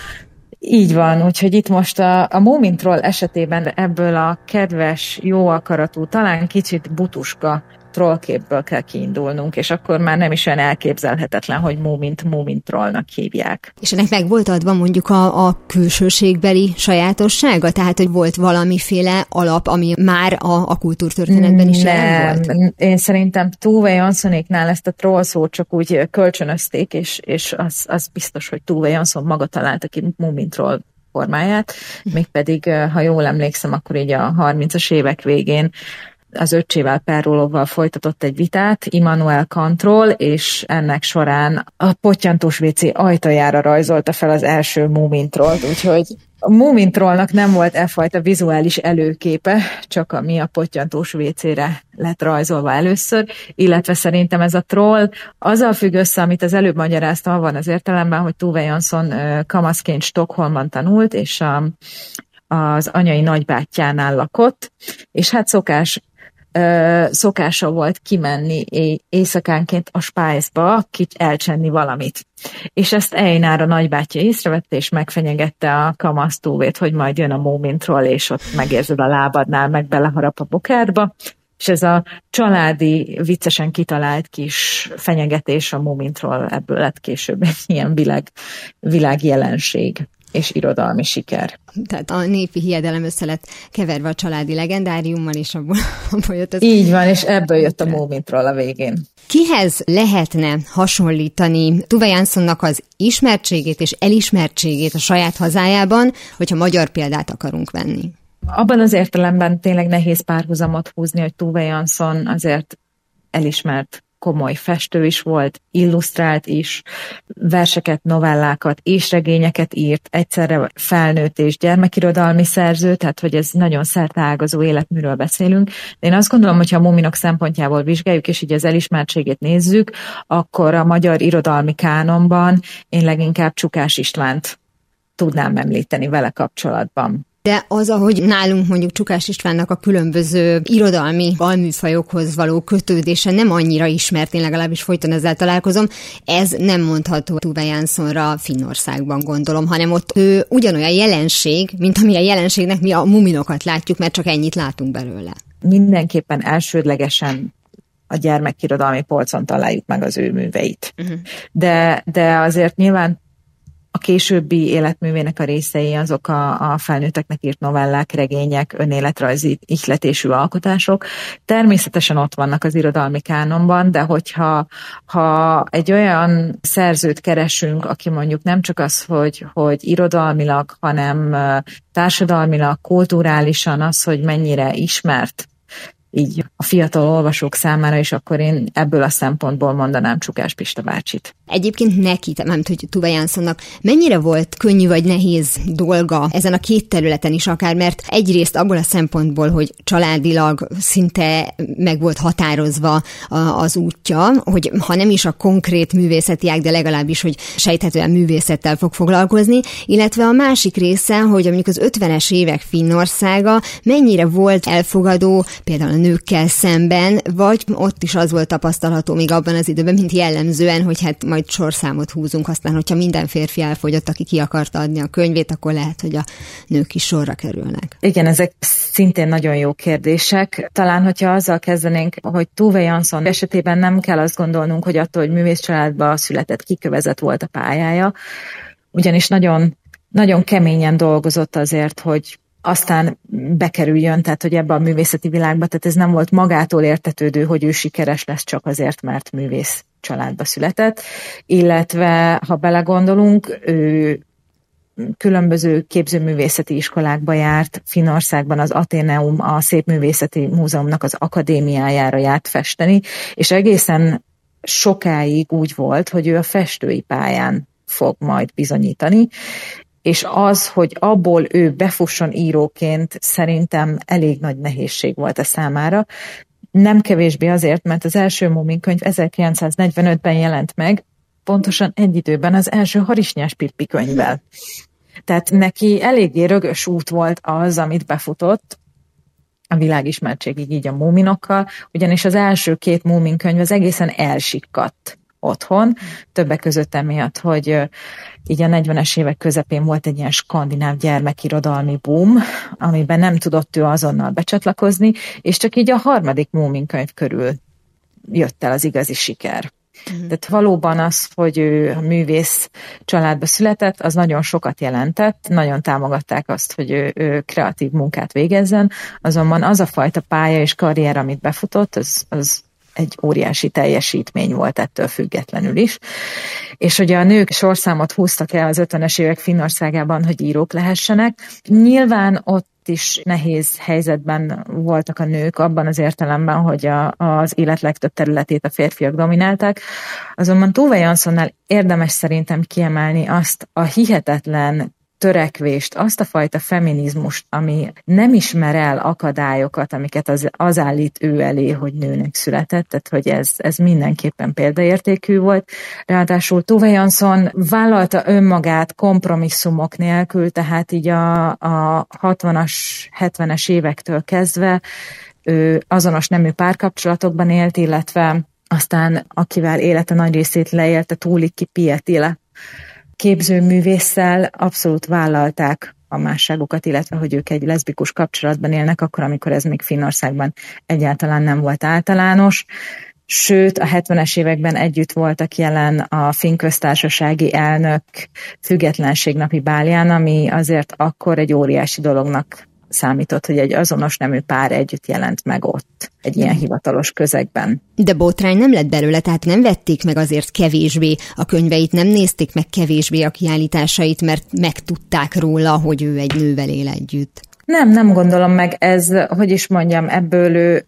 C: így van, úgyhogy itt most a, a Moomin Troll esetében ebből a kedves, jó akaratú, talán kicsit butuska trollképből kell kiindulnunk, és akkor már nem is olyan elképzelhetetlen, hogy Múmint Múmint trollnak hívják.
B: És ennek meg volt adva mondjuk a, a külsőségbeli sajátossága? Tehát, hogy volt valamiféle alap, ami már a, a kultúrtörténetben is nem, volt?
C: Én szerintem Tuve Janssonéknál ezt a troll szót csak úgy kölcsönözték, és, és az, az biztos, hogy Tuve Jansson maga találta ki Múmint troll formáját, mégpedig, ha jól emlékszem, akkor így a 30-as évek végén az öccsével Perrolóval folytatott egy vitát, Immanuel Kantról, és ennek során a pottyantós WC ajtajára rajzolta fel az első Mumintrollt, úgyhogy a Mumintrollnak nem volt e fajta vizuális előképe, csak ami a pottyantós WC-re lett rajzolva először, illetve szerintem ez a troll azzal függ össze, amit az előbb magyaráztam, van az értelemben, hogy Tuve Jansson kamaszként Stockholmban tanult, és a, az anyai nagybátyjánál lakott, és hát szokás szokása volt kimenni éjszakánként a spájzba, kicsit elcsenni valamit. És ezt Einar a nagybátyja észrevette, és megfenyegette a kamasztóvét, hogy majd jön a mómintról, és ott megérzed a lábadnál, meg beleharap a bokádba. És ez a családi, viccesen kitalált kis fenyegetés a mómintról ebből lett később egy ilyen világ, világjelenség és irodalmi siker.
B: Tehát a népi hiedelem össze lett keverve a családi legendáriummal, és abból, abból jött az...
C: Így van, és ebből jött a Mómintról a végén.
B: Kihez lehetne hasonlítani Tuve Janssonnak az ismertségét és elismertségét a saját hazájában, hogyha magyar példát akarunk venni?
C: Abban az értelemben tényleg nehéz párhuzamot húzni, hogy Tuve Jansson azért elismert komoly festő is volt, illusztrált is, verseket, novellákat és regényeket írt, egyszerre felnőtt és gyermekirodalmi szerző, tehát hogy ez nagyon szertágazó életműről beszélünk. De én azt gondolom, hogy ha a muminok szempontjából vizsgáljuk, és így az elismertségét nézzük, akkor a magyar irodalmi kánonban én leginkább Csukás Istvánt tudnám említeni vele kapcsolatban
B: de az, ahogy nálunk mondjuk Csukás Istvánnak a különböző irodalmi alműfajokhoz való kötődése nem annyira ismert, én legalábbis folyton ezzel találkozom, ez nem mondható Tuve Janssonra Finnországban gondolom, hanem ott ő ugyanolyan jelenség, mint amilyen jelenségnek mi a muminokat látjuk, mert csak ennyit látunk belőle.
C: Mindenképpen elsődlegesen a gyermekirodalmi polcon találjuk meg az ő műveit. Uh-huh. De, de azért nyilván a későbbi életművének a részei azok a, a felnőtteknek írt novellák, regények, önéletrajzi ihletésű alkotások. Természetesen ott vannak az irodalmi kánonban, de hogyha ha egy olyan szerzőt keresünk, aki mondjuk nem csak az, hogy, hogy irodalmilag, hanem társadalmilag, kulturálisan az, hogy mennyire ismert így a fiatal olvasók számára is, akkor én ebből a szempontból mondanám Csukás Pista bácsit.
B: Egyébként neki, nem hogy Tuva Janssonnak, mennyire volt könnyű vagy nehéz dolga ezen a két területen is akár, mert egyrészt abból a szempontból, hogy családilag szinte meg volt határozva az útja, hogy ha nem is a konkrét művészetiák, de legalábbis, hogy sejthetően művészettel fog foglalkozni, illetve a másik része, hogy mondjuk az 50-es évek Finnországa mennyire volt elfogadó például nőkkel szemben, vagy ott is az volt tapasztalható még abban az időben, mint jellemzően, hogy hát majd sorszámot húzunk, aztán, hogyha minden férfi elfogyott, aki ki akarta adni a könyvét, akkor lehet, hogy a nők is sorra kerülnek.
C: Igen, ezek szintén nagyon jó kérdések. Talán, hogyha azzal kezdenénk, hogy Tuve Jansson esetében nem kell azt gondolnunk, hogy attól, hogy művész családba született, kikövezett volt a pályája, ugyanis nagyon, nagyon keményen dolgozott azért, hogy aztán bekerüljön, tehát hogy ebbe a művészeti világba, tehát ez nem volt magától értetődő, hogy ő sikeres lesz csak azért, mert művész családba született, illetve ha belegondolunk, ő különböző képzőművészeti iskolákba járt, Finországban az Ateneum, a Szépművészeti Múzeumnak az akadémiájára járt festeni, és egészen sokáig úgy volt, hogy ő a festői pályán fog majd bizonyítani, és az, hogy abból ő befusson íróként, szerintem elég nagy nehézség volt a számára. Nem kevésbé azért, mert az első Mumin könyv 1945-ben jelent meg, pontosan egy időben az első Harisnyás Pippi könyvvel. Tehát neki eléggé rögös út volt az, amit befutott, a világismertségig így a múminokkal, ugyanis az első két múmin könyv az egészen elsikkadt otthon, többek között emiatt, hogy így a 40-es évek közepén volt egy ilyen skandináv gyermekirodalmi boom, amiben nem tudott ő azonnal becsatlakozni, és csak így a harmadik Múmin könyv körül jött el az igazi siker. Mm. Tehát valóban az, hogy ő a művész családba született, az nagyon sokat jelentett, nagyon támogatták azt, hogy ő, ő kreatív munkát végezzen, azonban az a fajta pálya és karrier, amit befutott, az, az egy óriási teljesítmény volt ettől függetlenül is. És hogy a nők sorszámot húztak el az 50-es évek Finnországában, hogy írók lehessenek. Nyilván ott is nehéz helyzetben voltak a nők abban az értelemben, hogy a, az élet legtöbb területét a férfiak dominálták. Azonban Tove Janssonnál érdemes szerintem kiemelni azt a hihetetlen törekvést, azt a fajta feminizmust, ami nem ismer el akadályokat, amiket az, az állít ő elé, hogy nőnek született, tehát hogy ez, ez mindenképpen példaértékű volt. Ráadásul Tove Jansson vállalta önmagát kompromisszumok nélkül, tehát így a, a 60-as, 70-es évektől kezdve ő azonos nemű párkapcsolatokban élt, illetve aztán akivel élete nagy részét leélte, túlik ki Pietile képzőművésszel abszolút vállalták a másságokat, illetve hogy ők egy leszbikus kapcsolatban élnek, akkor, amikor ez még Finnországban egyáltalán nem volt általános. Sőt, a 70-es években együtt voltak jelen a Finn köztársasági elnök függetlenségnapi bálján, ami azért akkor egy óriási dolognak számított, hogy egy azonos nemű pár együtt jelent meg ott, egy ilyen hivatalos közegben.
B: De botrány nem lett belőle, tehát nem vették meg azért kevésbé a könyveit, nem nézték meg kevésbé a kiállításait, mert megtudták róla, hogy ő egy nővel él együtt.
C: Nem, nem gondolom meg ez, hogy is mondjam, ebből ő,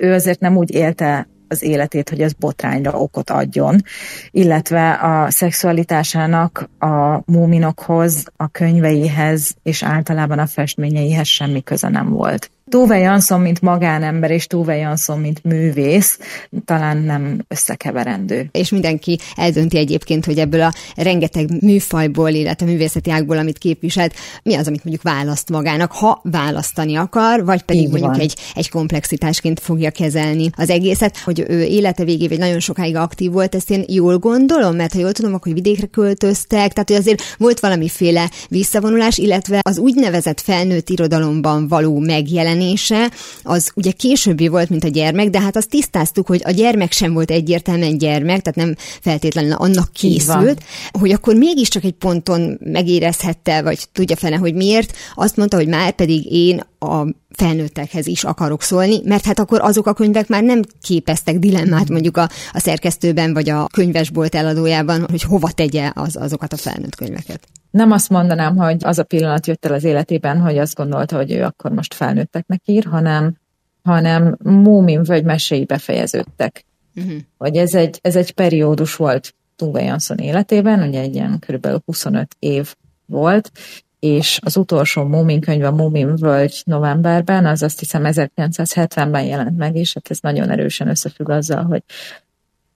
C: ő azért nem úgy élte az életét, hogy ez botrányra okot adjon, illetve a szexualitásának a múminokhoz, a könyveihez és általában a festményeihez semmi köze nem volt. Tove Jansson, mint magánember, és Tove Jansson, mint művész, talán nem összekeverendő.
B: És mindenki eldönti egyébként, hogy ebből a rengeteg műfajból, illetve művészeti ágból, amit képviselt, mi az, amit mondjuk választ magának, ha választani akar, vagy pedig Így mondjuk egy, egy komplexitásként fogja kezelni az egészet, hogy ő élete végéig nagyon sokáig aktív volt, ezt én jól gondolom, mert ha jól tudom, akkor vidékre költöztek, tehát hogy azért volt valamiféle visszavonulás, illetve az úgynevezett felnőtt irodalomban való megjelenítés megjelenése az ugye későbbi volt, mint a gyermek, de hát azt tisztáztuk, hogy a gyermek sem volt egyértelműen gyermek, tehát nem feltétlenül annak készült, hogy akkor mégiscsak egy ponton megérezhette, vagy tudja fene, hogy miért, azt mondta, hogy már pedig én a felnőttekhez is akarok szólni, mert hát akkor azok a könyvek már nem képeztek dilemmát mondjuk a, a szerkesztőben, vagy a könyvesbolt eladójában, hogy hova tegye az, azokat a felnőtt könyveket.
C: Nem azt mondanám, hogy az a pillanat jött el az életében, hogy azt gondolta, hogy ő akkor most felnőtteknek ír, hanem, hanem Múmin vagy meséi befejeződtek. Uh-huh. Hogy ez egy, ez egy periódus volt Tunga Jansson életében, ugye egy ilyen kb. 25 év volt, és az utolsó Moomin könyv, a Moomin World novemberben, az azt hiszem 1970-ben jelent meg, és hát ez nagyon erősen összefügg azzal, hogy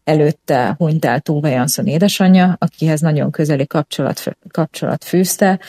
C: előtte hunyt el Tove Jansson édesanyja, akihez nagyon közeli kapcsolat, kapcsolat fűzte,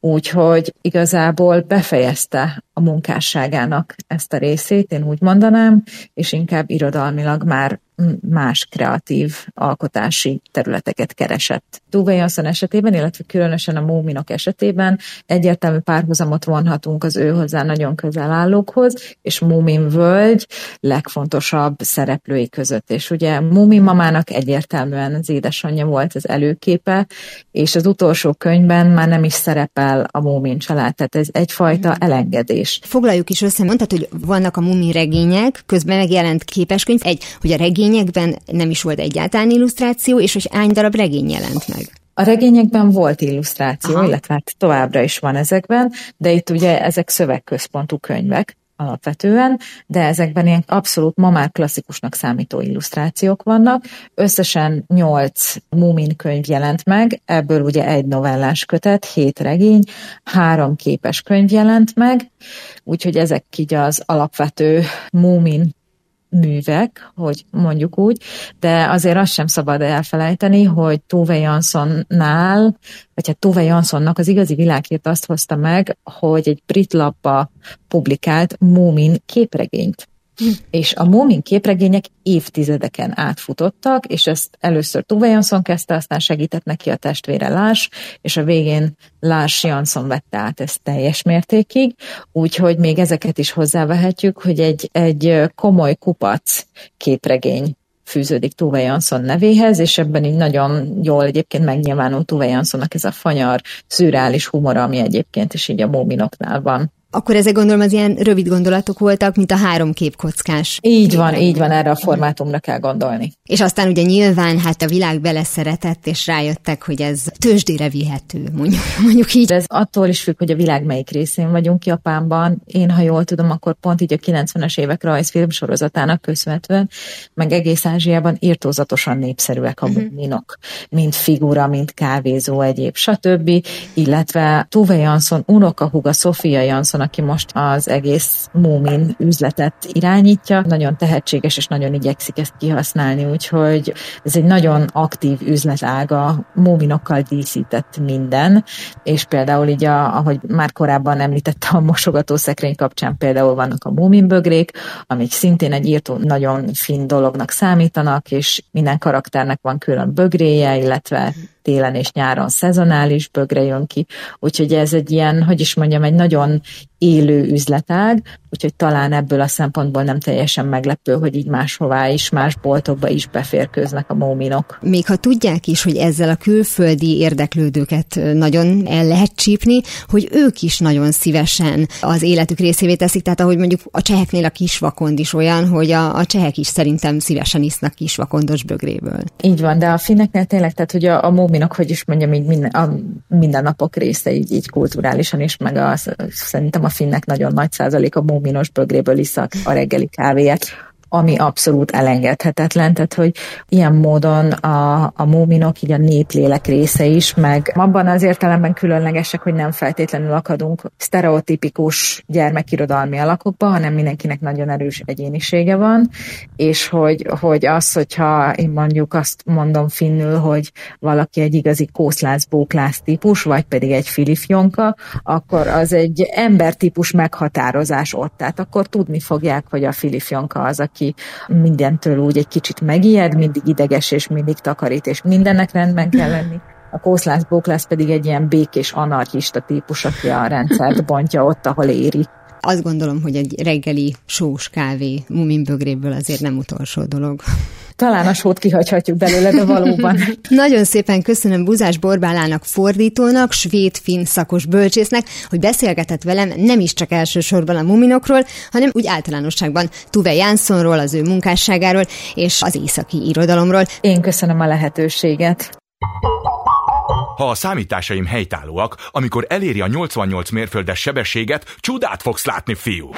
C: úgyhogy igazából befejezte a munkásságának ezt a részét, én úgy mondanám, és inkább irodalmilag már más kreatív alkotási területeket keresett. Tuve Jansson esetében, illetve különösen a Móminok esetében egyértelmű párhuzamot vonhatunk az ő hozzá nagyon közel állókhoz, és Mómin völgy legfontosabb szereplői között. És ugye Mómin mamának egyértelműen az édesanyja volt az előképe, és az utolsó könyvben már nem is szerepel a Mómin család, tehát ez egyfajta elengedés.
B: Foglaljuk is össze, mondtad, hogy vannak a Mómin regények, közben megjelent képeskönyv, egy, hogy a regény regényekben nem is volt egyáltalán illusztráció, és hogy hány darab regény jelent meg?
C: A regényekben volt illusztráció, Aha. illetve hát továbbra is van ezekben, de itt ugye ezek szövegközpontú könyvek, alapvetően, de ezekben ilyen abszolút ma már klasszikusnak számító illusztrációk vannak. Összesen nyolc Mumin könyv jelent meg, ebből ugye egy novellás kötet, hét regény, három képes könyv jelent meg, úgyhogy ezek így az alapvető Mumin művek, hogy mondjuk úgy, de azért azt sem szabad elfelejteni, hogy Tove Janssonnál, vagy hát Tove Janssonnak az igazi világért azt hozta meg, hogy egy brit lapba publikált Moomin képregényt és a Moomin képregények évtizedeken átfutottak, és ezt először Tuve Jansson kezdte, aztán segített neki a testvére Lás, és a végén Lás Jansson vette át ezt teljes mértékig, úgyhogy még ezeket is hozzávehetjük, hogy egy, egy komoly kupac képregény fűződik Tuve Jansson nevéhez, és ebben így nagyon jól egyébként megnyilvánul Tuve Janssonnak ez a fanyar, szürreális humora, ami egyébként is így a móminoknál van.
B: Akkor ezek gondolom az ilyen rövid gondolatok voltak, mint a három képkockás.
C: Így van, így van, erre a formátumra kell gondolni.
B: És aztán ugye nyilván hát a világ beleszeretett, és rájöttek, hogy ez tőzsdére vihető, mondjuk, mondjuk így.
C: Ez attól is függ, hogy a világ melyik részén vagyunk Japánban. Én, ha jól tudom, akkor pont így a 90-es évek rajzfilm sorozatának köszönhetően, meg egész Ázsiában írtózatosan népszerűek a uh-huh. minok, mint figura, mint kávézó, egyéb, stb. Illetve Tuve Jansson unokahuga Sofia Jansson Johnson, aki most az egész Moomin üzletet irányítja, nagyon tehetséges és nagyon igyekszik ezt kihasználni, úgyhogy ez egy nagyon aktív üzletága, Moominokkal díszített minden, és például így, a, ahogy már korábban említettem, a mosogatószekrény kapcsán például vannak a Moomin bögrék, amik szintén egy írtó nagyon fin dolognak számítanak, és minden karakternek van külön bögréje, illetve télen és nyáron szezonális bögre jön ki, úgyhogy ez egy ilyen, hogy is mondjam, egy nagyon élő üzletág, úgyhogy talán ebből a szempontból nem teljesen meglepő, hogy így máshová is, más boltokba is beférkőznek a móminok.
B: Még ha tudják is, hogy ezzel a külföldi érdeklődőket nagyon el lehet csípni, hogy ők is nagyon szívesen az életük részévé teszik, tehát ahogy mondjuk a cseheknél a kisvakond is olyan, hogy a, a csehek is szerintem szívesen isznak kisvakondos bögréből.
C: Így van, de a finneknél tényleg, tehát hogy a, a móminok, hogy is mondjam, így minden, a mindennapok része így, így kulturálisan is, meg a, szerintem a finnek nagyon nagy százalék a móminos bögréből iszak a reggeli kávéját ami abszolút elengedhetetlen, tehát hogy ilyen módon a, a móminok így a néplélek része is, meg abban az értelemben különlegesek, hogy nem feltétlenül akadunk sztereotipikus gyermekirodalmi alakokba, hanem mindenkinek nagyon erős egyénisége van, és hogy, hogy az, hogyha én mondjuk azt mondom finnül, hogy valaki egy igazi kószlász-bóklász típus, vagy pedig egy filifjonka, akkor az egy embertípus meghatározás ott. Tehát akkor tudni fogják, hogy a filifjonka az, aki aki mindentől úgy egy kicsit megijed, mindig ideges és mindig takarít, és mindennek rendben kell lenni. A kószlász bóklász pedig egy ilyen békés anarchista típus, aki a rendszert bontja ott, ahol éri.
B: Azt gondolom, hogy egy reggeli sós kávé muminbögréből azért nem utolsó dolog.
C: Talán a sót kihagyhatjuk belőle, de valóban.
B: Nagyon szépen köszönöm Buzás Borbálának fordítónak, svéd-finn szakos bölcsésznek, hogy beszélgetett velem nem is csak elsősorban a muminokról, hanem úgy általánosságban Tuve Jánszonról, az ő munkásságáról és az északi irodalomról.
C: Én köszönöm a lehetőséget.
A: Ha a számításaim helytállóak, amikor eléri a 88 mérföldes sebességet, csodát fogsz látni, fiú!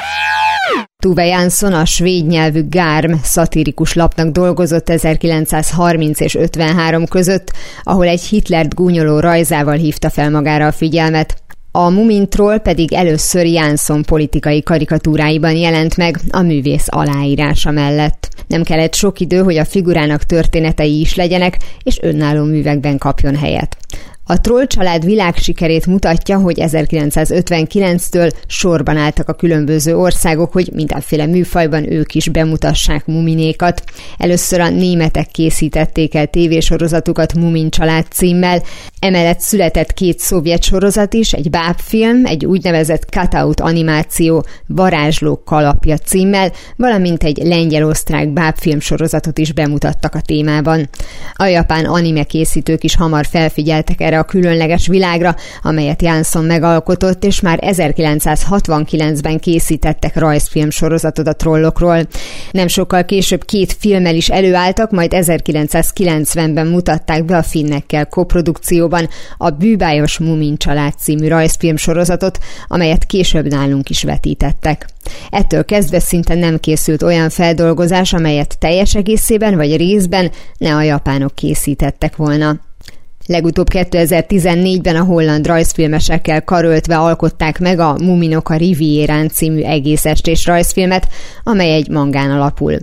B: Tuve Jansson a svéd nyelvű Gárm szatirikus lapnak dolgozott 1930 és 53 között, ahol egy Hitlert gúnyoló rajzával hívta fel magára a figyelmet. A Mumintról pedig először Jansson politikai karikatúráiban jelent meg a művész aláírása mellett. Nem kellett sok idő, hogy a figurának történetei is legyenek, és önálló művekben kapjon helyet. A Troll család világsikerét mutatja, hogy 1959-től sorban álltak a különböző országok, hogy mindenféle műfajban ők is bemutassák muminékat. Először a németek készítették el tévésorozatukat Mumin család címmel, emellett született két szovjet sorozat is, egy bábfilm, egy úgynevezett cutout animáció Varázslók kalapja címmel, valamint egy lengyel-osztrák bábfilm sorozatot is bemutattak a témában. A japán anime készítők is hamar felfigyeltek erre a különleges világra, amelyet Jansson megalkotott, és már 1969-ben készítettek rajzfilm sorozatot a trollokról. Nem sokkal később két filmmel is előálltak, majd 1990-ben mutatták be a finnekkel koprodukcióban a Bűbájos Mumin család című rajzfilm sorozatot, amelyet később nálunk is vetítettek. Ettől kezdve szinte nem készült olyan feldolgozás, amelyet teljes egészében vagy részben ne a japánok készítettek volna. Legutóbb 2014-ben a holland rajzfilmesekkel karöltve alkották meg a Muminok a Rivierán című egész estés rajzfilmet, amely egy mangán alapul.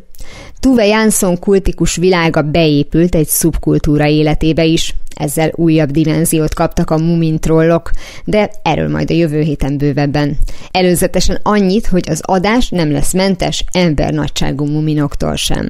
B: Tuve Jansson kultikus világa beépült egy szubkultúra életébe is, ezzel újabb dimenziót kaptak a Mumin trollok, de erről majd a jövő héten bővebben. Előzetesen annyit, hogy az adás nem lesz mentes embernagyságú muminoktól sem.